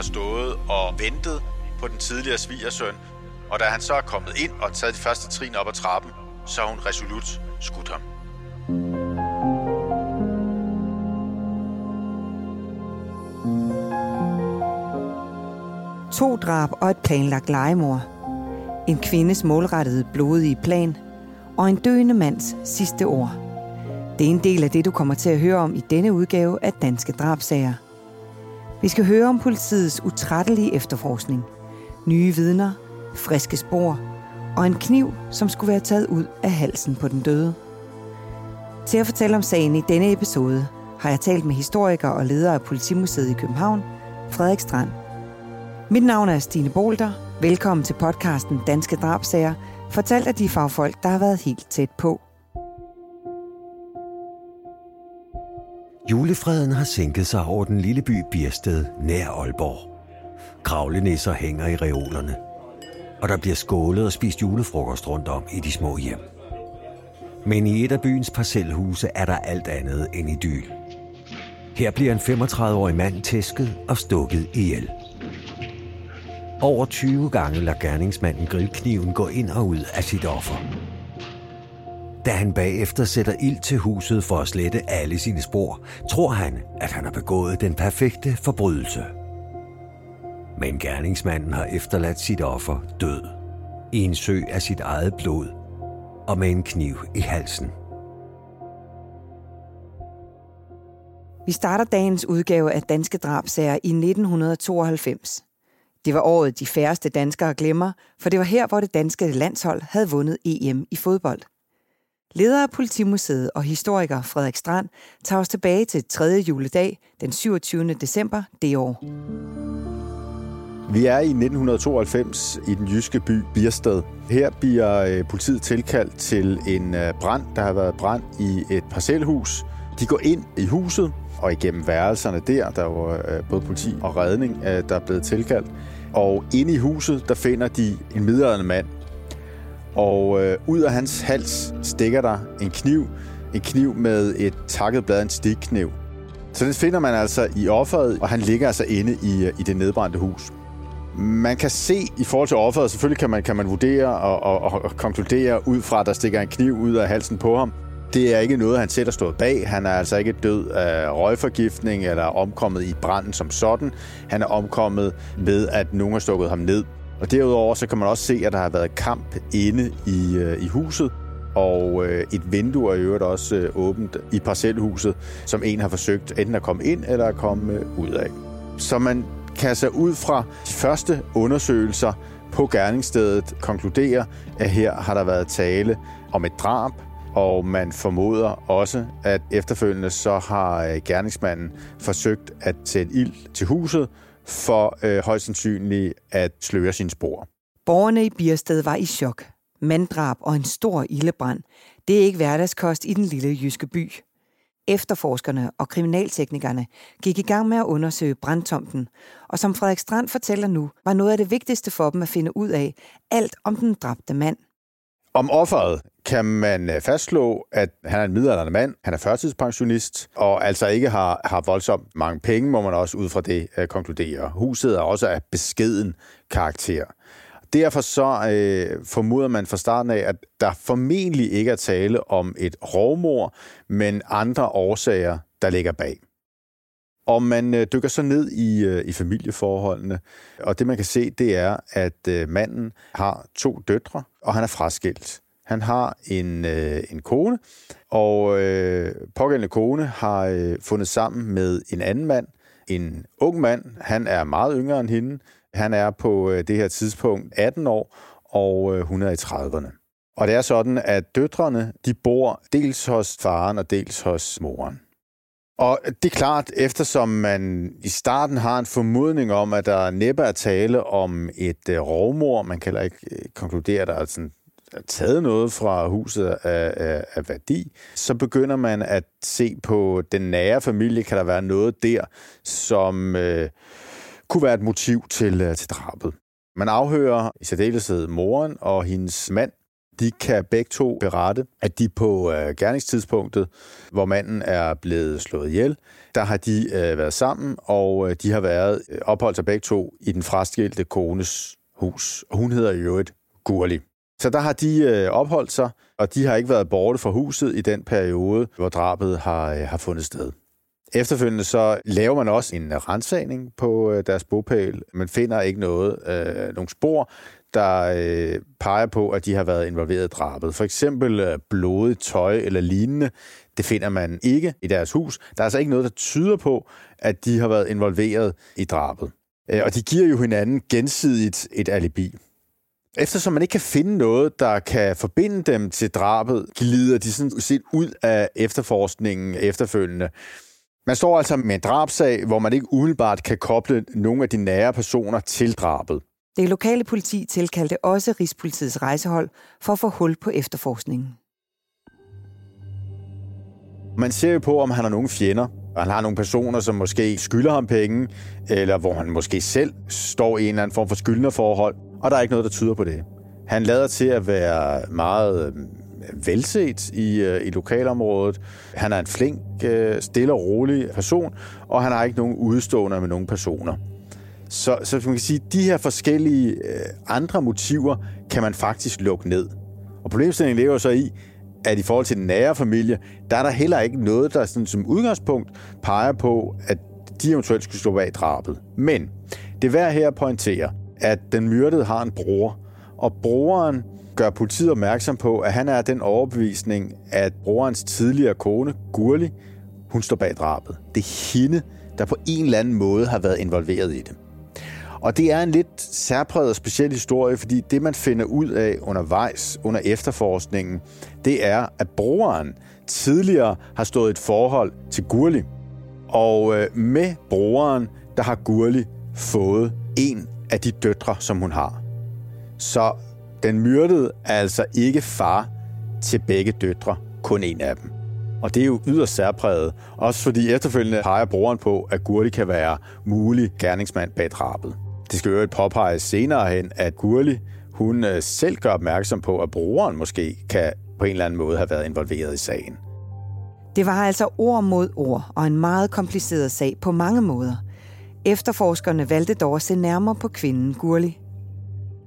har stået og ventet på den tidligere svigersøn, og da han så er kommet ind og taget de første trin op ad trappen, så har hun resolut skudt ham. To drab og et planlagt legemord. En kvindes målrettede blodige plan og en døende mands sidste ord. Det er en del af det, du kommer til at høre om i denne udgave af Danske Drabsager. Vi skal høre om politiets utrættelige efterforskning, nye vidner, friske spor og en kniv, som skulle være taget ud af halsen på den døde. Til at fortælle om sagen i denne episode har jeg talt med historiker og leder af Politimuseet i København, Frederik Strand. Mit navn er Stine Bolter. Velkommen til podcasten Danske Drabsager, fortalt af de fagfolk, der har været helt tæt på. Julefreden har sænket sig over den lille by Biersted nær Aalborg. Kravlenisser hænger i reolerne, og der bliver skålet og spist julefrokost rundt om i de små hjem. Men i et af byens parcelhuse er der alt andet end idyl. Her bliver en 35-årig mand tæsket og stukket ihjel. Over 20 gange lader gerningsmanden grillkniven gå ind og ud af sit offer. Da han bagefter sætter ild til huset for at slette alle sine spor, tror han, at han har begået den perfekte forbrydelse. Men gerningsmanden har efterladt sit offer død. I en sø af sit eget blod og med en kniv i halsen. Vi starter dagens udgave af Danske Drabsager i 1992. Det var året, de færreste danskere glemmer, for det var her, hvor det danske landshold havde vundet EM i fodbold. Leder af Politimuseet og historiker Frederik Strand tager os tilbage til 3. juledag den 27. december det år. Vi er i 1992 i den jyske by Biersted. Her bliver øh, politiet tilkaldt til en øh, brand. Der har været brand i et parcelhus. De går ind i huset og igennem værelserne der. Der var øh, både politi og redning, der er blevet tilkaldt. Og inde i huset, der finder de en middelalderne mand. Og øh, ud af hans hals stikker der en kniv. En kniv med et takket blad, en stikkniv. Så den finder man altså i offeret, og han ligger altså inde i, øh, i det nedbrændte hus. Man kan se i forhold til offeret, selvfølgelig kan man, kan man vurdere og, og, og konkludere ud fra, at der stikker en kniv ud af halsen på ham. Det er ikke noget, han selv har stået bag. Han er altså ikke død af røgforgiftning eller omkommet i branden som sådan. Han er omkommet ved, at nogen har stukket ham ned. Og derudover så kan man også se, at der har været kamp inde i, øh, i huset, og øh, et vindue er i øvrigt også øh, åbent i parcelhuset, som en har forsøgt enten at komme ind eller at komme øh, ud af. Så man kan så ud fra de første undersøgelser på gerningsstedet konkludere, at her har der været tale om et drab, og man formoder også, at efterfølgende så har øh, gerningsmanden forsøgt at sætte ild til huset, for øh, højst sandsynligt at sløre sine spor. Borgerne i Biersted var i chok. Manddrab og en stor ildebrand. Det er ikke hverdagskost i den lille jyske by. Efterforskerne og kriminalteknikerne gik i gang med at undersøge brandtomten, og som Frederik Strand fortæller nu, var noget af det vigtigste for dem at finde ud af alt om den dræbte mand. Om offeret kan man øh, fastslå, at han er en midaldrende mand, han er førtidspensionist, og altså ikke har, har voldsomt mange penge, må man også ud fra det uh, konkludere. Huset er også af beskeden karakter. Derfor så øh, formoder man fra starten af, at der formentlig ikke er tale om et rovmor, men andre årsager, der ligger bag. Og man øh, dykker så ned i, øh, i familieforholdene, og det man kan se, det er, at øh, manden har to døtre, og han er fraskilt. Han har en, øh, en kone, og øh, pågældende kone har øh, fundet sammen med en anden mand, en ung mand. Han er meget yngre end hende. Han er på øh, det her tidspunkt 18 år, og øh, hun er i 30'erne. Og det er sådan, at døtrene de bor dels hos faren og dels hos moren. Og det er klart, eftersom man i starten har en formodning om, at der næppe er tale om et øh, rovmor, man kan heller ikke øh, konkludere, at der er sådan taget noget fra huset af, af, af værdi, så begynder man at se på den nære familie. Kan der være noget der, som øh, kunne være et motiv til, øh, til drabet? Man afhører i særdeleshed moren og hendes mand. de kan begge to berette, at de på øh, gerningstidspunktet, hvor manden er blevet slået ihjel, der har de øh, været sammen, og øh, de har været øh, opholdt sig begge to i den fraskilte kones hus. Og hun hedder jo et Gurli. Så der har de øh, opholdt sig, og de har ikke været borte fra huset i den periode, hvor drabet har, øh, har fundet sted. Efterfølgende så laver man også en rensagning på øh, deres bopæl. Man finder ikke noget, øh, nogle spor, der øh, peger på, at de har været involveret i drabet. For eksempel øh, blodigt tøj eller lignende, det finder man ikke i deres hus. Der er altså ikke noget, der tyder på, at de har været involveret i drabet. Øh, og de giver jo hinanden gensidigt et alibi. Eftersom man ikke kan finde noget, der kan forbinde dem til drabet, glider de sådan set ud af efterforskningen efterfølgende. Man står altså med en drabsag, hvor man ikke umiddelbart kan koble nogle af de nære personer til drabet. Det lokale politi tilkaldte også Rigspolitiets rejsehold for at få hul på efterforskningen. Man ser jo på, om han har nogle fjender. Han har nogle personer, som måske skylder ham penge, eller hvor han måske selv står i en eller anden form for skyldnerforhold, og der er ikke noget, der tyder på det. Han lader til at være meget øh, velset i, øh, i lokalområdet. Han er en flink, øh, stille og rolig person, og han har ikke nogen udstående med nogen personer. Så, så man kan sige, at de her forskellige øh, andre motiver kan man faktisk lukke ned. Og problemstillingen lever så i, at i forhold til den nære familie, der er der heller ikke noget, der sådan, som udgangspunkt peger på, at de eventuelt skulle stå bag drabet. Men det er værd her at pointere, at den myrdede har en bror, og broren gør politiet opmærksom på, at han er den overbevisning, at brorens tidligere kone, Gurli, hun står bag drabet. Det er hende, der på en eller anden måde har været involveret i det. Og det er en lidt særpræget og speciel historie, fordi det, man finder ud af undervejs under efterforskningen, det er, at broren tidligere har stået et forhold til Gurli. Og øh, med broren, der har Gurli fået en af de døtre, som hun har. Så den myrdede er altså ikke far til begge døtre, kun en af dem. Og det er jo yderst særpræget, også fordi efterfølgende peger broren på, at Gurli kan være mulig gerningsmand bag drabet. Det skal jo påpeges senere hen, at Gurli hun øh, selv gør opmærksom på, at brugeren måske kan på en eller anden måde have været involveret i sagen. Det var altså ord mod ord og en meget kompliceret sag på mange måder. Efterforskerne valgte dog at se nærmere på kvinden Gurli.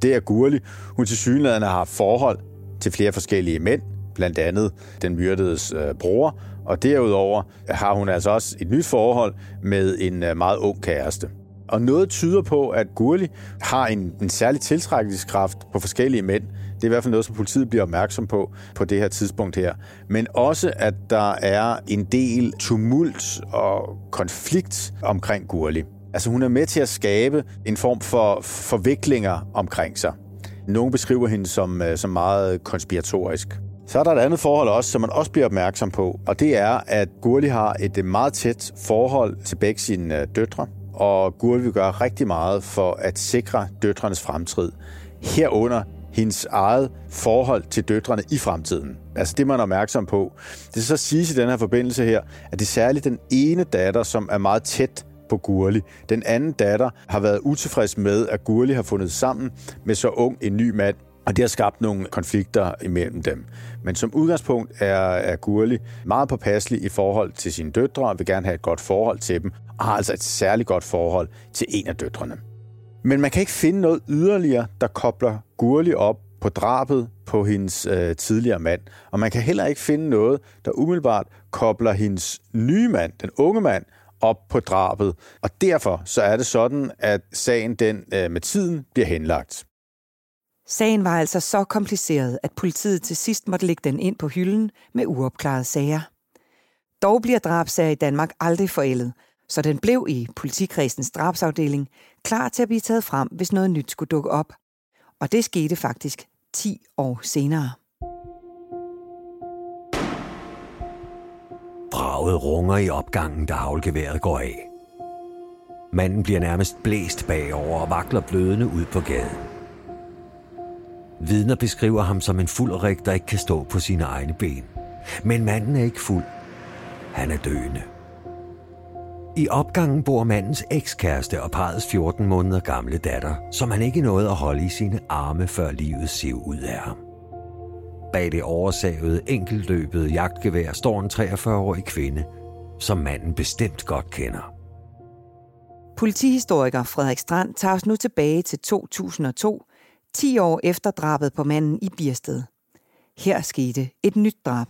Det er Gurli. Hun til synligheden har forhold til flere forskellige mænd, blandt andet den myrdedes øh, bror, og derudover har hun altså også et nyt forhold med en øh, meget ung kæreste. Og noget tyder på, at Gurli har en, en særlig tiltrækningskraft på forskellige mænd. Det er i hvert fald noget, som politiet bliver opmærksom på på det her tidspunkt her. Men også, at der er en del tumult og konflikt omkring Gurli. Altså hun er med til at skabe en form for forviklinger omkring sig. Nogle beskriver hende som, øh, som meget konspiratorisk. Så er der et andet forhold også, som man også bliver opmærksom på, og det er, at Gurli har et øh, meget tæt forhold til begge sine øh, døtre og Gurli vil gøre rigtig meget for at sikre døtrenes fremtid. Herunder hendes eget forhold til døtrene i fremtiden. Altså det, man er opmærksom på. Det så siges i den her forbindelse her, at det er særligt den ene datter, som er meget tæt på Gurli. Den anden datter har været utilfreds med, at Gurli har fundet sammen med så ung en ny mand, og det har skabt nogle konflikter imellem dem. Men som udgangspunkt er, er Gurli meget påpasselig i forhold til sine døtre, og vil gerne have et godt forhold til dem, og har altså et særligt godt forhold til en af døtrene. Men man kan ikke finde noget yderligere, der kobler Gurli op på drabet på hendes øh, tidligere mand. Og man kan heller ikke finde noget, der umiddelbart kobler hendes nye mand, den unge mand, op på drabet. Og derfor så er det sådan, at sagen den øh, med tiden bliver henlagt. Sagen var altså så kompliceret, at politiet til sidst måtte lægge den ind på hylden med uopklarede sager. Dog bliver drabsager i Danmark aldrig forældet, så den blev i politikredsens drabsafdeling klar til at blive taget frem, hvis noget nyt skulle dukke op. Og det skete faktisk 10 år senere. Slaget runger i opgangen, da havlgeværet går af. Manden bliver nærmest blæst bagover og vakler blødende ud på gaden. Vidner beskriver ham som en fuldrik, der ikke kan stå på sine egne ben. Men manden er ikke fuld. Han er døende. I opgangen bor mandens ekskæreste og parets 14 måneder gamle datter, som han ikke nåede at holde i sine arme, før livet siv ud af ham bag det oversavede, enkeltløbede jagtgevær står en 43-årig kvinde, som manden bestemt godt kender. Politihistoriker Frederik Strand tager os nu tilbage til 2002, 10 år efter drabet på manden i Birsted. Her skete et nyt drab.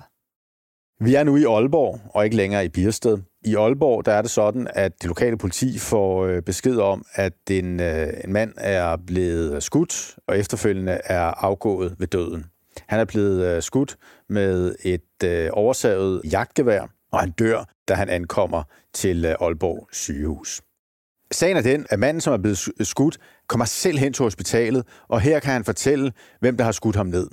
Vi er nu i Aalborg, og ikke længere i Birsted. I Aalborg der er det sådan, at det lokale politi får øh, besked om, at en, øh, en mand er blevet skudt, og efterfølgende er afgået ved døden. Han er blevet øh, skudt med et øh, oversavet jagtgevær, og han dør, da han ankommer til øh, Aalborg sygehus. Sagen er den, at manden, som er blevet skudt, kommer selv hen til hospitalet, og her kan han fortælle, hvem der har skudt ham ned.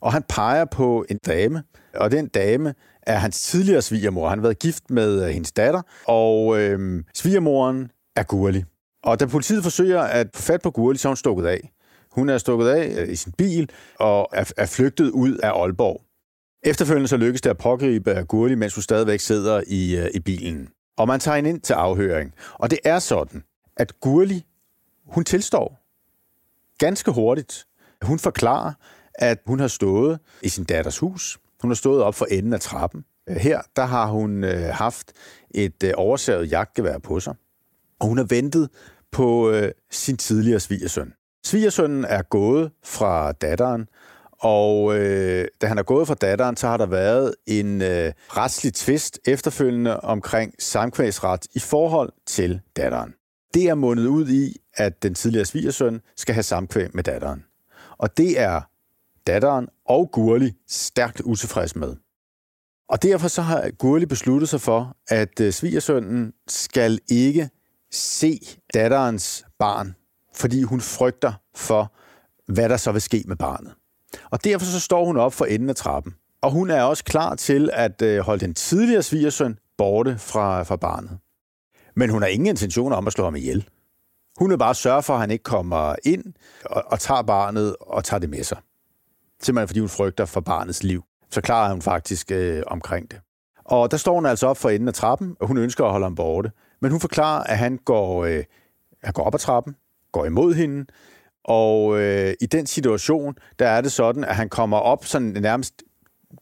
Og han peger på en dame, og den dame er hans tidligere svigermor. Han har været gift med hendes datter, og øh, svigermoren er Gurli. Og da politiet forsøger at få fat på Gurli, så er hun stukket af. Hun er stukket af øh, i sin bil og er, er flygtet ud af Aalborg. Efterfølgende så lykkes det at pågribe Gurli, mens hun stadigvæk sidder i, øh, i bilen. Og man tager hende ind til afhøring. Og det er sådan, at Gurli, hun tilstår ganske hurtigt. Hun forklarer, at hun har stået i sin datters hus. Hun har stået op for enden af trappen. Øh, her der har hun øh, haft et øh, oversaget jagtgevær på sig. Og hun har ventet på øh, sin tidligere svigersøn. Svigersønnen er gået fra datteren, og øh, da han er gået fra datteren, så har der været en øh, retslig tvist efterfølgende omkring samkvægsret i forhold til datteren. Det er mundet ud i, at den tidligere svigersøn skal have samkvæg med datteren. Og det er datteren og Gurli stærkt utilfreds med. Og derfor så har Gurli besluttet sig for, at øh, svigersønnen skal ikke se datterens barn, fordi hun frygter for, hvad der så vil ske med barnet. Og derfor så står hun op for enden af trappen. Og hun er også klar til at øh, holde den tidligere svigersøn borte fra, fra barnet. Men hun har ingen intention om at slå ham ihjel. Hun vil bare sørge for, at han ikke kommer ind og, og tager barnet og tager det med sig. Simpelthen fordi hun frygter for barnets liv. Så klarer hun faktisk øh, omkring det. Og der står hun altså op for enden af trappen, og hun ønsker at holde ham borte. Men hun forklarer, at han går, øh, han går op ad trappen, går imod hende, og øh, i den situation, der er det sådan, at han kommer op sådan nærmest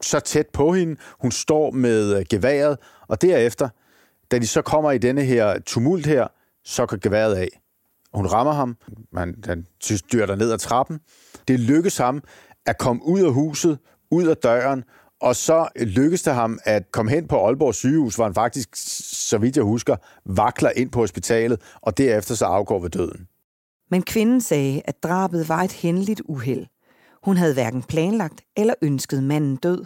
så tæt på hende. Hun står med øh, geværet, og derefter, da de så kommer i denne her tumult her, så går geværet af. Hun rammer ham, man, han styrter ned ad trappen. Det lykkes ham at komme ud af huset, ud af døren, og så lykkedes det ham at komme hen på Aalborg sygehus, hvor han faktisk, så vidt jeg husker, vakler ind på hospitalet, og derefter så afgår ved døden. Men kvinden sagde, at drabet var et hændeligt uheld. Hun havde hverken planlagt eller ønsket manden død.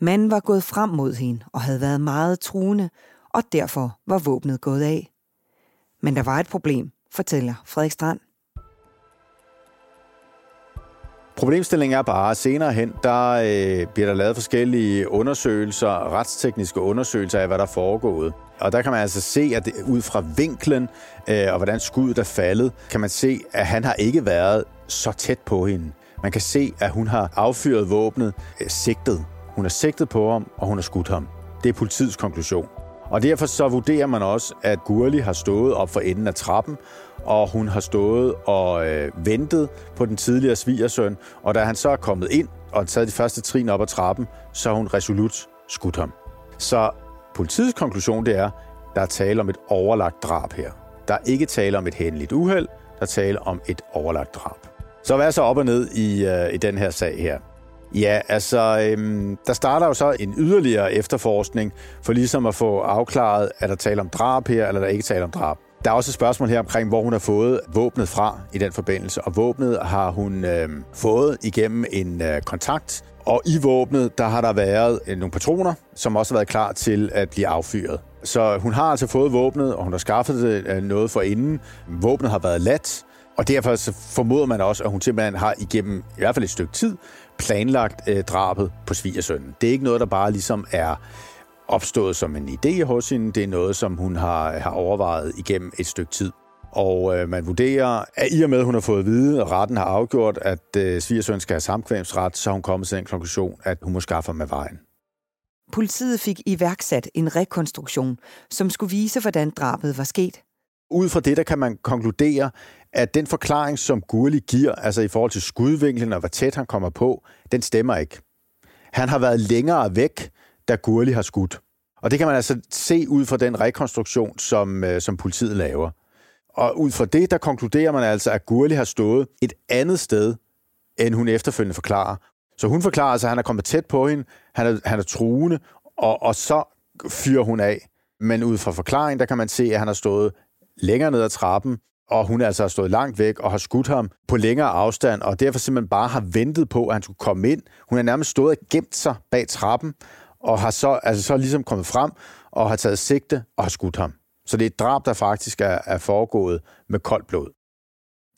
Manden var gået frem mod hende og havde været meget truende, og derfor var våbnet gået af. Men der var et problem, fortæller Frederik Strand. Problemstillingen er bare, at senere hen, der øh, bliver der lavet forskellige undersøgelser, retstekniske undersøgelser af, hvad der er foregået. Og der kan man altså se, at det, ud fra vinklen øh, og hvordan skuddet er faldet, kan man se, at han har ikke været så tæt på hende. Man kan se, at hun har affyret våbnet øh, sigtet. Hun har sigtet på ham, og hun har skudt ham. Det er politiets konklusion. Og derfor så vurderer man også, at Gurli har stået op for enden af trappen, og hun har stået og øh, ventet på den tidligere svigersøn, og da han så er kommet ind og taget de første trin op ad trappen, så har hun resolut skudt ham. Så politiets konklusion det er, der er tale om et overlagt drab her. Der er ikke tale om et hændeligt uheld, der er tale om et overlagt drab. Så hvad er så op og ned i, øh, i den her sag her? Ja, altså, øhm, der starter jo så en yderligere efterforskning for ligesom at få afklaret, er der tale om drab her, eller er der ikke tale om drab. Der er også et spørgsmål her omkring, hvor hun har fået våbnet fra i den forbindelse. Og våbnet har hun øh, fået igennem en øh, kontakt. Og i våbnet, der har der været øh, nogle patroner, som også har været klar til at blive affyret. Så hun har altså fået våbnet, og hun har skaffet øh, noget for inden. Våbnet har været lat, og derfor så formoder man også, at hun simpelthen har igennem i hvert fald et stykke tid planlagt øh, drabet på svigersønnen. Det er ikke noget, der bare ligesom er opstået som en idé hos hende. Det er noget, som hun har, har overvejet igennem et stykke tid. Og øh, man vurderer, at i og med, at hun har fået at vide, og retten har afgjort, at øh, svigersøn skal have samkvæmsret, så har hun kommet til den konklusion, at hun må skaffe med vejen. Politiet fik iværksat en rekonstruktion, som skulle vise, hvordan drabet var sket. Ud fra det, der kan man konkludere, at den forklaring, som Gurli giver, altså i forhold til skudvinklen og hvor tæt han kommer på, den stemmer ikke. Han har været længere væk, da Gurli har skudt. Og det kan man altså se ud fra den rekonstruktion, som, øh, som politiet laver. Og ud fra det, der konkluderer man altså, at Gurli har stået et andet sted, end hun efterfølgende forklarer. Så hun forklarer altså, at han er kommet tæt på hende, han er, han er truende, og, og så fyrer hun af. Men ud fra forklaringen, der kan man se, at han har stået længere ned ad trappen, og hun altså har stået langt væk og har skudt ham på længere afstand, og derfor simpelthen bare har ventet på, at han skulle komme ind. Hun har nærmest stået og gemt sig bag trappen, og har så, altså så ligesom kommet frem og har taget sigte og har skudt ham. Så det er et drab, der faktisk er, er foregået med koldt blod.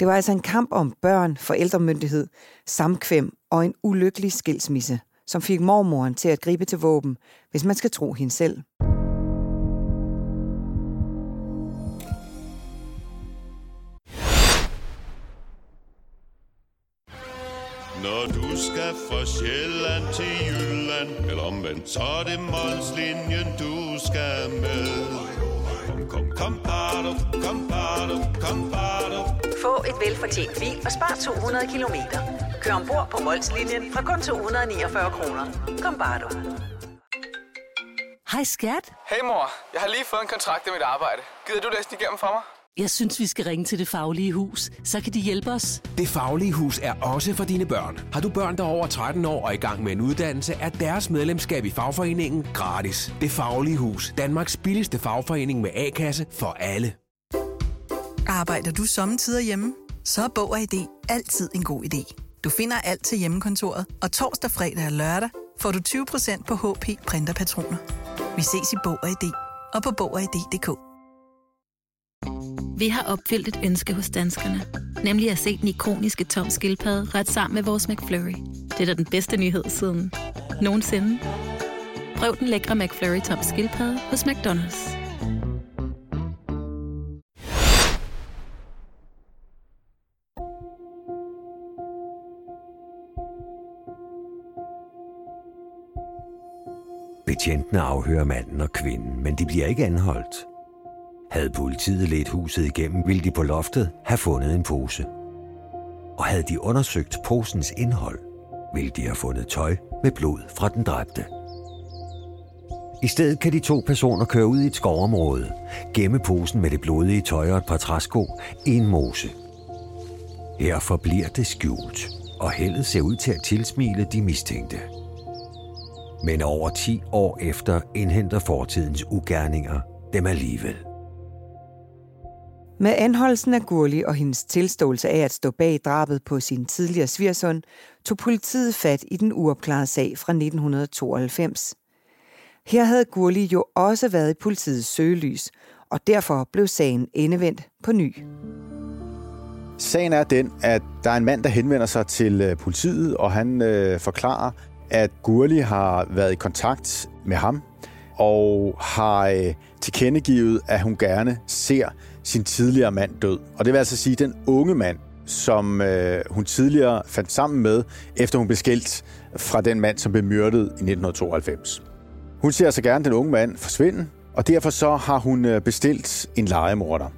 Det var altså en kamp om børn, forældremyndighed, samkvem og en ulykkelig skilsmisse, som fik mormoren til at gribe til våben, hvis man skal tro hende selv. Når du skal fra Sjælland til Jylland Eller omvendt, så er det Molslinjen, du skal med Kom, bado, kom, bado, kom, bado. Få et velfortjent bil og spar 200 kilometer. Kør ombord på Molslinjen fra kun 249 kroner. Kom, bare du. Hej skat. Hey mor, jeg har lige fået en kontrakt med mit arbejde. Gider du læse den igennem for mig? Jeg synes, vi skal ringe til Det Faglige Hus. Så kan de hjælpe os. Det Faglige Hus er også for dine børn. Har du børn, der er over 13 år og i gang med en uddannelse, er deres medlemskab i fagforeningen gratis. Det Faglige Hus. Danmarks billigste fagforening med A-kasse for alle. Arbejder du sommetider hjemme? Så er Bog og ID altid en god idé. Du finder alt til hjemmekontoret, og torsdag, fredag og lørdag får du 20% på HP Printerpatroner. Vi ses i Bog og ID og på Bog og ID.dk. Vi har opfyldt et ønske hos danskerne. Nemlig at se den ikoniske tom skildpadde ret sammen med vores McFlurry. Det er da den bedste nyhed siden nogensinde. Prøv den lækre McFlurry tom skildpadde hos McDonald's. Betjentene afhører manden og kvinden, men de bliver ikke anholdt. Havde politiet let huset igennem, ville de på loftet have fundet en pose. Og havde de undersøgt posens indhold, ville de have fundet tøj med blod fra den dræbte. I stedet kan de to personer køre ud i et skovområde, gemme posen med det blodige tøj og et par træsko i en mose. Her forbliver det skjult, og heldet ser ud til at tilsmile de mistænkte. Men over 10 år efter indhenter fortidens ugerninger dem alligevel. Med anholdelsen af Gurli og hendes tilståelse af at stå bag drabet på sin tidligere svigersøn, tog politiet fat i den uopklarede sag fra 1992. Her havde Gurli jo også været i politiets søgelys, og derfor blev sagen endevendt på ny. Sagen er den, at der er en mand, der henvender sig til øh, politiet, og han øh, forklarer, at Gurli har været i kontakt med ham, og har øh, tilkendegivet, at hun gerne ser sin tidligere mand død. Og det vil altså sige, den unge mand, som øh, hun tidligere fandt sammen med, efter hun blev skilt fra den mand, som blev myrdet i 1992. Hun ser altså gerne den unge mand forsvinde, og derfor så har hun øh, bestilt en legemorder.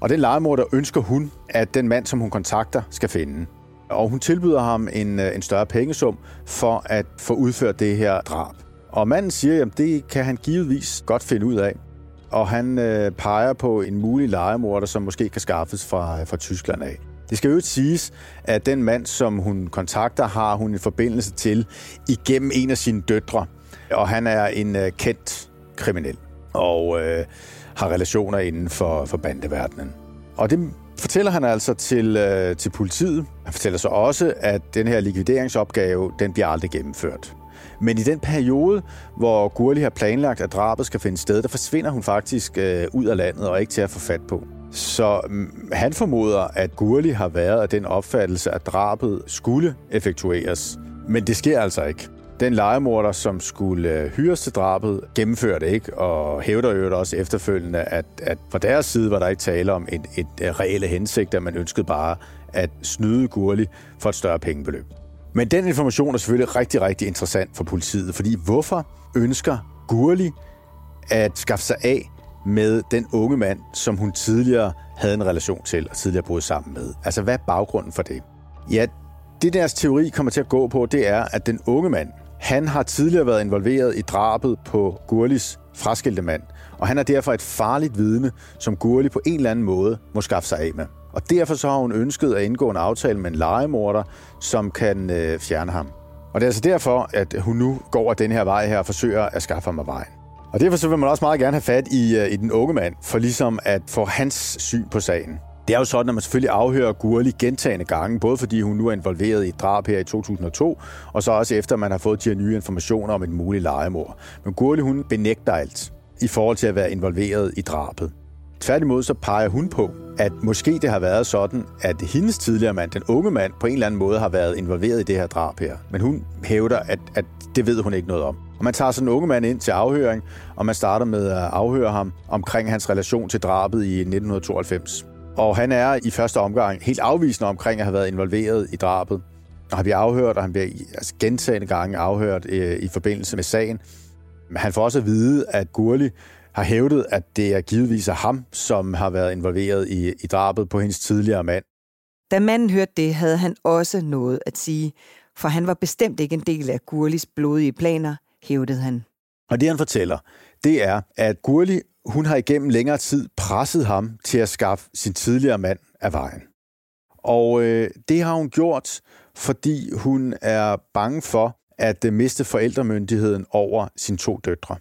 Og den legemorder ønsker hun, at den mand, som hun kontakter, skal finde. Og hun tilbyder ham en, øh, en større pengesum for at få udført det her drab. Og manden siger, at det kan han givetvis godt finde ud af og han øh, peger på en mulig legemorder, som måske kan skaffes fra, øh, fra Tyskland af. Det skal jo siges, at den mand, som hun kontakter, har hun en forbindelse til igennem en af sine døtre. Og han er en øh, kendt kriminel og øh, har relationer inden for, for bandeverdenen. Og det fortæller han altså til, øh, til politiet. Han fortæller så også, at den her likvideringsopgave, den bliver aldrig gennemført. Men i den periode, hvor Gurli har planlagt, at drabet skal finde sted, der forsvinder hun faktisk øh, ud af landet og ikke til at få fat på. Så øh, han formoder, at Gurli har været af den opfattelse, at drabet skulle effektueres. Men det sker altså ikke. Den legemorder, som skulle øh, hyres til drabet, gennemfører det ikke, og hævder jo også efterfølgende, at, at fra deres side var der ikke tale om et, et øh, reelle hensigt, at man ønskede bare at snyde Gurli for et større pengebeløb. Men den information er selvfølgelig rigtig, rigtig interessant for politiet, fordi hvorfor ønsker Gurli at skaffe sig af med den unge mand, som hun tidligere havde en relation til og tidligere boede sammen med. Altså, hvad er baggrunden for det? Ja, det deres teori kommer til at gå på, det er, at den unge mand, han har tidligere været involveret i drabet på Gurlis fraskilte mand, og han er derfor et farligt vidne, som Gurli på en eller anden måde må skaffe sig af med. Og derfor så har hun ønsket at indgå en aftale med en legemorder, som kan øh, fjerne ham. Og det er altså derfor, at hun nu går af den her vej her og forsøger at skaffe ham af vejen. Og derfor så vil man også meget gerne have fat i, øh, i den unge mand, for ligesom at få hans syn på sagen. Det er jo sådan, at man selvfølgelig afhører Gurli gentagende gange, både fordi hun nu er involveret i et drab her i 2002, og så også efter, at man har fået de her nye informationer om et muligt legemord. Men Gurli, hun benægter alt i forhold til at være involveret i drabet. Tværtimod så peger hun på, at måske det har været sådan, at hendes tidligere mand, den unge mand, på en eller anden måde har været involveret i det her drab her. Men hun hævder, at, at det ved hun ikke noget om. Og man tager sådan en unge mand ind til afhøring, og man starter med at afhøre ham omkring hans relation til drabet i 1992. Og han er i første omgang helt afvisende omkring at have været involveret i drabet. Og han bliver afhørt, og han bliver altså gentagende gange afhørt øh, i forbindelse med sagen. Men han får også at vide, at Gurli har hævdet, at det er givetvis af ham, som har været involveret i, i drabet på hendes tidligere mand. Da manden hørte det, havde han også noget at sige, for han var bestemt ikke en del af Gurlis blodige planer, hævdede han. Og det han fortæller, det er, at Gurli, hun har igennem længere tid presset ham til at skaffe sin tidligere mand af vejen. Og øh, det har hun gjort, fordi hun er bange for at miste forældremyndigheden over sine to døtre.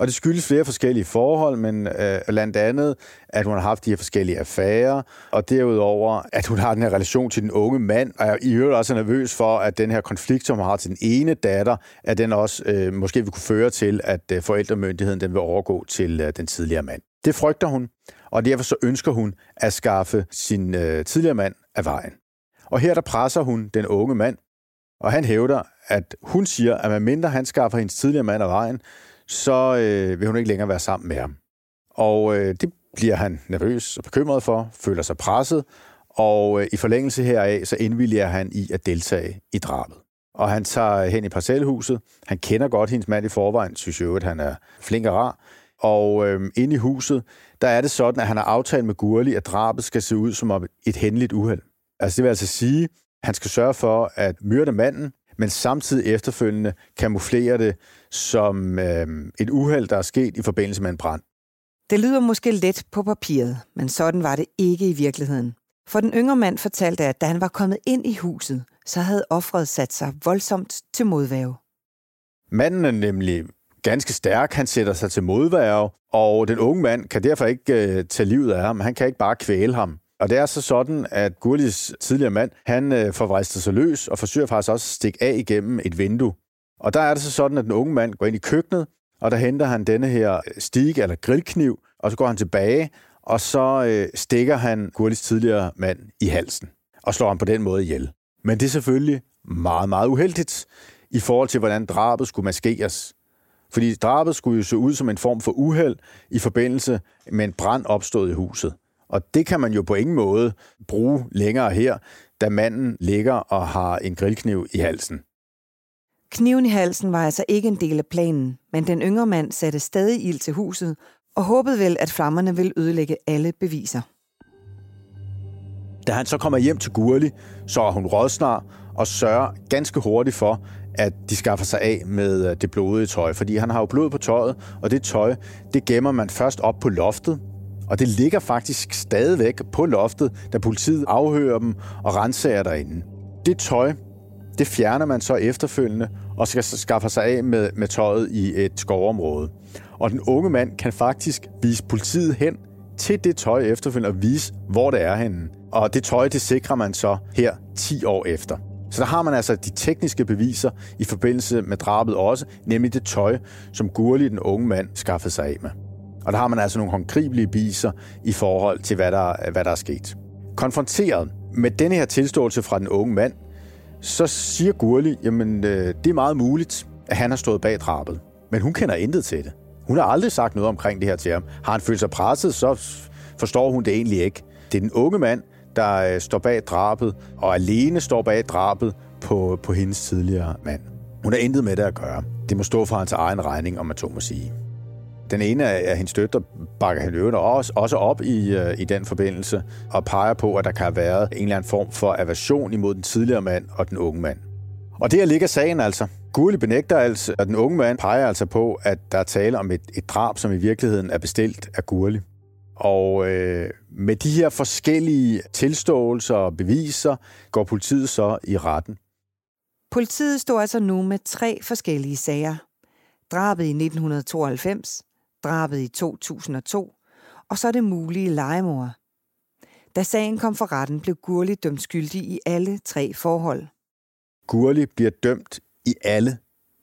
Og det skyldes flere forskellige forhold, men øh, blandt andet, at hun har haft de her forskellige affærer, og derudover, at hun har den her relation til den unge mand, og jeg i øvrigt også nervøs for, at den her konflikt, som hun har til den ene datter, at den også øh, måske vil kunne føre til, at øh, forældremyndigheden den vil overgå til øh, den tidligere mand. Det frygter hun, og derfor så ønsker hun at skaffe sin øh, tidligere mand af vejen. Og her der presser hun den unge mand, og han hævder, at hun siger, at medmindre han skaffer hendes tidligere mand af vejen, så øh, vil hun ikke længere være sammen med ham. Og øh, det bliver han nervøs og bekymret for, føler sig presset, og øh, i forlængelse heraf, så indvilliger han i at deltage i drabet. Og han tager hen i parcelhuset. Han kender godt hendes mand i forvejen, synes jo, at han er flink og rar. Og øh, inde i huset, der er det sådan, at han har aftalt med Gurli, at drabet skal se ud som et hændeligt uheld. Altså det vil altså sige, at han skal sørge for at myrde manden, men samtidig efterfølgende kamuflere det som øh, et uheld, der er sket i forbindelse med en brand. Det lyder måske let på papiret, men sådan var det ikke i virkeligheden. For den yngre mand fortalte, at da han var kommet ind i huset, så havde offret sat sig voldsomt til modværge. Manden er nemlig ganske stærk. Han sætter sig til modværge, og den unge mand kan derfor ikke øh, tage livet af ham. Han kan ikke bare kvæle ham. Og det er så sådan, at Gurlis tidligere mand, han øh, får sig løs og forsøger faktisk også at stikke af igennem et vindue. Og der er det så sådan, at den unge mand går ind i køkkenet, og der henter han denne her stik eller grillkniv, og så går han tilbage, og så øh, stikker han Gurlis tidligere mand i halsen, og slår ham på den måde ihjel. Men det er selvfølgelig meget, meget uheldigt i forhold til, hvordan drabet skulle maskeres. Fordi drabet skulle jo se ud som en form for uheld i forbindelse med en brand opstået i huset. Og det kan man jo på ingen måde bruge længere her, da manden ligger og har en grillkniv i halsen. Kniven i halsen var altså ikke en del af planen, men den yngre mand satte stadig ild til huset og håbede vel, at flammerne ville ødelægge alle beviser. Da han så kommer hjem til Gurli, så er hun rådsnar og sørger ganske hurtigt for, at de skaffer sig af med øh, det blodige tøj. Fordi han har jo blod på tøjet, og det tøj, det gemmer man først op på loftet, og det ligger faktisk stadigvæk på loftet, da politiet afhører dem og renser derinde. Det tøj, det fjerner man så efterfølgende og skal skaffe sig af med, med tøjet i et skovområde. Og den unge mand kan faktisk vise politiet hen til det tøj efterfølgende og vise, hvor det er henne. Og det tøj, det sikrer man så her 10 år efter. Så der har man altså de tekniske beviser i forbindelse med drabet også, nemlig det tøj, som Gurli, den unge mand, skaffede sig af med. Og der har man altså nogle håndgribelige beviser i forhold til, hvad der, hvad der er sket. Konfronteret med denne her tilståelse fra den unge mand, så siger Gurli, jamen øh, det er meget muligt, at han har stået bag drabet. Men hun kender intet til det. Hun har aldrig sagt noget omkring det her til ham. Har han følt sig presset, så forstår hun det egentlig ikke. Det er den unge mand, der øh, står bag drabet, og alene står bag drabet på, på hendes tidligere mand. Hun har intet med det at gøre. Det må stå for hans egen regning, om man to må sige. Den ene af hendes støtter bakker han øvrigt også, også op i, øh, i den forbindelse, og peger på, at der kan have været en eller anden form for aversion imod den tidligere mand og den unge mand. Og der ligger sagen altså. Gurli benægter altså, at den unge mand peger altså på, at der er tale om et, et drab, som i virkeligheden er bestilt af Gurli. Og øh, med de her forskellige tilståelser og beviser går politiet så i retten. Politiet står altså nu med tre forskellige sager. Drabet i 1992, drabet i 2002, og så det mulige legemord. Da sagen kom for retten, blev Gurli dømt skyldig i alle tre forhold. Gurli bliver dømt i alle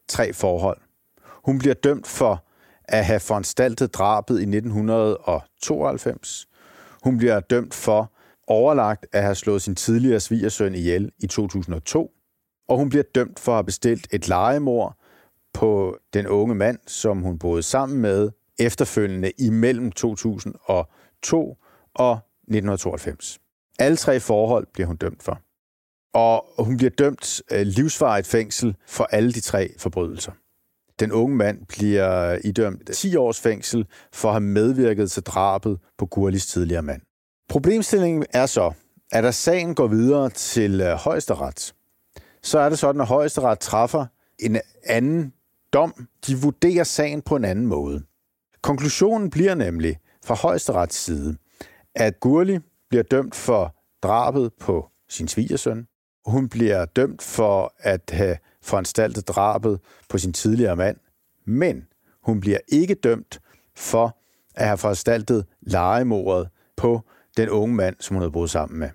tre forhold. Hun bliver dømt for at have foranstaltet drabet i 1992. Hun bliver dømt for overlagt at have slået sin tidligere svigersøn ihjel i 2002. Og hun bliver dømt for at have bestilt et legemord på den unge mand, som hun boede sammen med efterfølgende imellem 2002 og 1992. Alle tre forhold bliver hun dømt for. Og hun bliver dømt øh, livsvarigt fængsel for alle de tre forbrydelser. Den unge mand bliver idømt 10 års fængsel for at have medvirket til drabet på Gurlis tidligere mand. Problemstillingen er så, at da sagen går videre til øh, højesteret, så er det sådan, at højesteret træffer en anden dom. De vurderer sagen på en anden måde. Konklusionen bliver nemlig fra højesterets side, at Gurli bliver dømt for drabet på sin svigersøn. Hun bliver dømt for at have foranstaltet drabet på sin tidligere mand, men hun bliver ikke dømt for at have foranstaltet legemordet på den unge mand, som hun havde boet sammen med.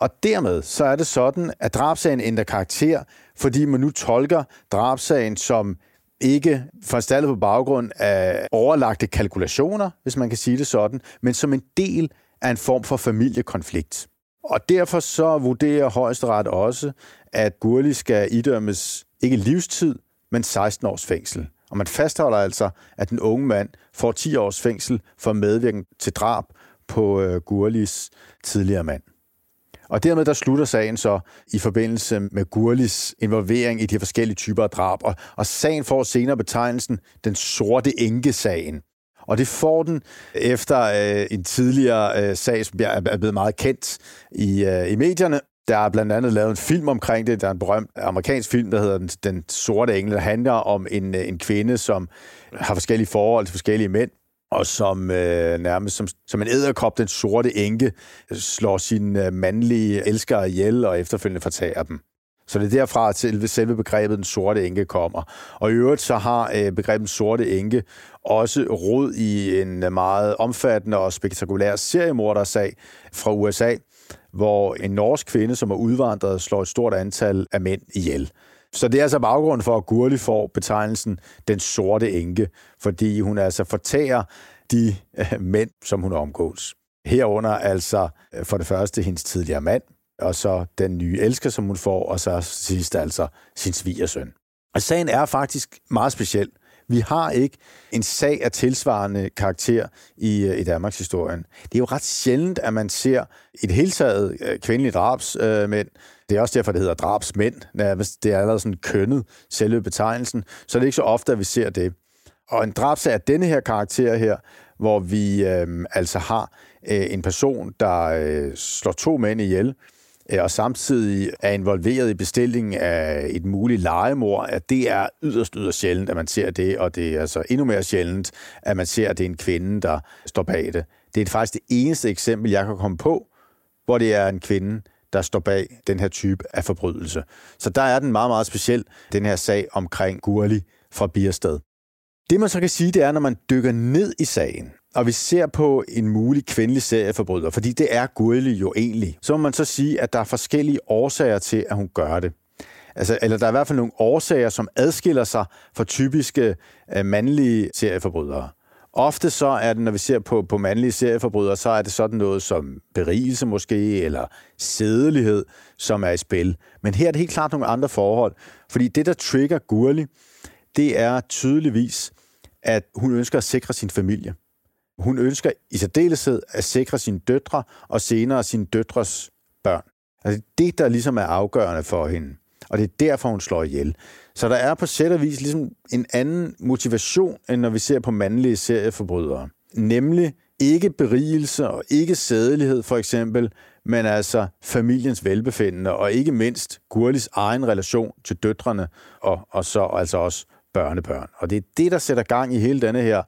Og dermed så er det sådan, at drabsagen ændrer karakter, fordi man nu tolker drabsagen som ikke foranstaltet på baggrund af overlagte kalkulationer, hvis man kan sige det sådan, men som en del af en form for familiekonflikt. Og derfor så vurderer højesteret også, at Gurli skal idømmes ikke livstid, men 16 års fængsel. Og man fastholder altså, at den unge mand får 10 års fængsel for medvirken til drab på øh, Gurlis tidligere mand. Og dermed der slutter sagen så i forbindelse med Gurlis involvering i de forskellige typer af drab. Og, og sagen får senere betegnelsen den sorte enke-sagen. Og det får den efter øh, en tidligere øh, sag, som er blevet meget kendt i, øh, i medierne. Der er blandt andet lavet en film omkring det. Der er en berømt amerikansk film, der hedder Den, den Sorte Engel, der handler om en, øh, en kvinde, som har forskellige forhold til forskellige mænd, og som øh, nærmest som, som en æderkop, den sorte enke, slår sine øh, mandlige elskere ihjel og efterfølgende fortager dem. Så det er derfra, at selve, selve begrebet den sorte enke kommer. Og i øvrigt så har øh, begrebet den sorte enke også rod i en meget omfattende og spektakulær seriemordersag fra USA, hvor en norsk kvinde, som er udvandret, slår et stort antal af mænd ihjel. Så det er altså baggrund for, at Gurli får betegnelsen den sorte enke, fordi hun altså fortærer de øh, mænd, som hun omgås. Herunder altså øh, for det første hendes tidligere mand, og så den nye elsker, som hun får, og så sidst altså sin svigersøn. Og sagen er faktisk meget speciel. Vi har ikke en sag af tilsvarende karakter i, øh, i Danmarks historien. Det er jo ret sjældent, at man ser et helt taget øh, drabsmænd. Det er også derfor, det hedder drabsmænd. Det er allerede sådan kønnet, selve betegnelsen. Så det er ikke så ofte, at vi ser det. Og en drabsag af denne her karakter her, hvor vi øh, altså har øh, en person, der øh, slår to mænd ihjel, Øh, og samtidig er involveret i bestillingen af et muligt legemord, at det er yderst, yderst sjældent, at man ser det, og det er altså endnu mere sjældent, at man ser, at det er en kvinde, der står bag det. Det er faktisk det eneste eksempel, jeg kan komme på, hvor det er en kvinde, der står bag den her type af forbrydelse. Så der er den meget, meget speciel, den her sag omkring Gurli fra Biersted. Det man så kan sige, det er, når man dykker ned i sagen, og vi ser på en mulig kvindelig serieforbryder, fordi det er Gurli jo egentlig, så må man så sige, at der er forskellige årsager til, at hun gør det. Altså, eller der er i hvert fald nogle årsager, som adskiller sig fra typiske øh, mandlige serieforbrydere. Ofte så er det, når vi ser på, på mandlige serieforbrydere, så er det sådan noget som berigelse måske, eller sædelighed, som er i spil. Men her er det helt klart nogle andre forhold. Fordi det, der trigger Gurli, det er tydeligvis, at hun ønsker at sikre sin familie. Hun ønsker i særdeleshed at sikre sine døtre og senere sine døtres børn. Altså det, der ligesom er afgørende for hende. og det er derfor, hun slår ihjel. Så der er på sæt og vis ligesom en anden motivation, end når vi ser på mandlige serieforbrydere. Nemlig ikke berigelse og ikke sædelighed for eksempel, men altså familiens velbefindende, og ikke mindst Gurlis egen relation til døtrene, og, og så altså også børnebørn. Og det er det, der sætter gang i hele denne her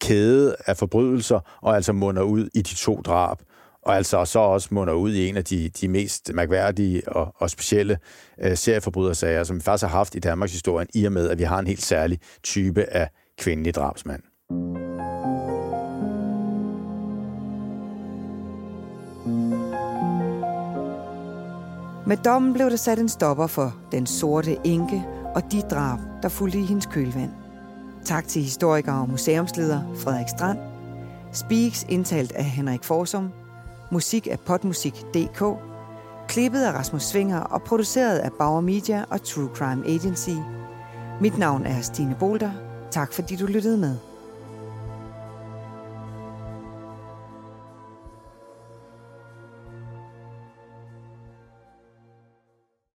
kæde af forbrydelser, og altså munder ud i de to drab, og altså så også munder ud i en af de, de mest mærkværdige og, og specielle øh, serieforbrydersager, som vi faktisk har haft i Danmarks historie, i og med, at vi har en helt særlig type af kvindelig drabsmand. Med dommen blev der sat en stopper for den sorte enke og de drab, der fulgte i hendes kølvand. Tak til historiker og museumsleder Frederik Strand. Speaks indtalt af Henrik Forsum. Musik af potmusik.dk. Klippet af Rasmus Svinger og produceret af Bauer Media og True Crime Agency. Mit navn er Stine Bolter. Tak fordi du lyttede med.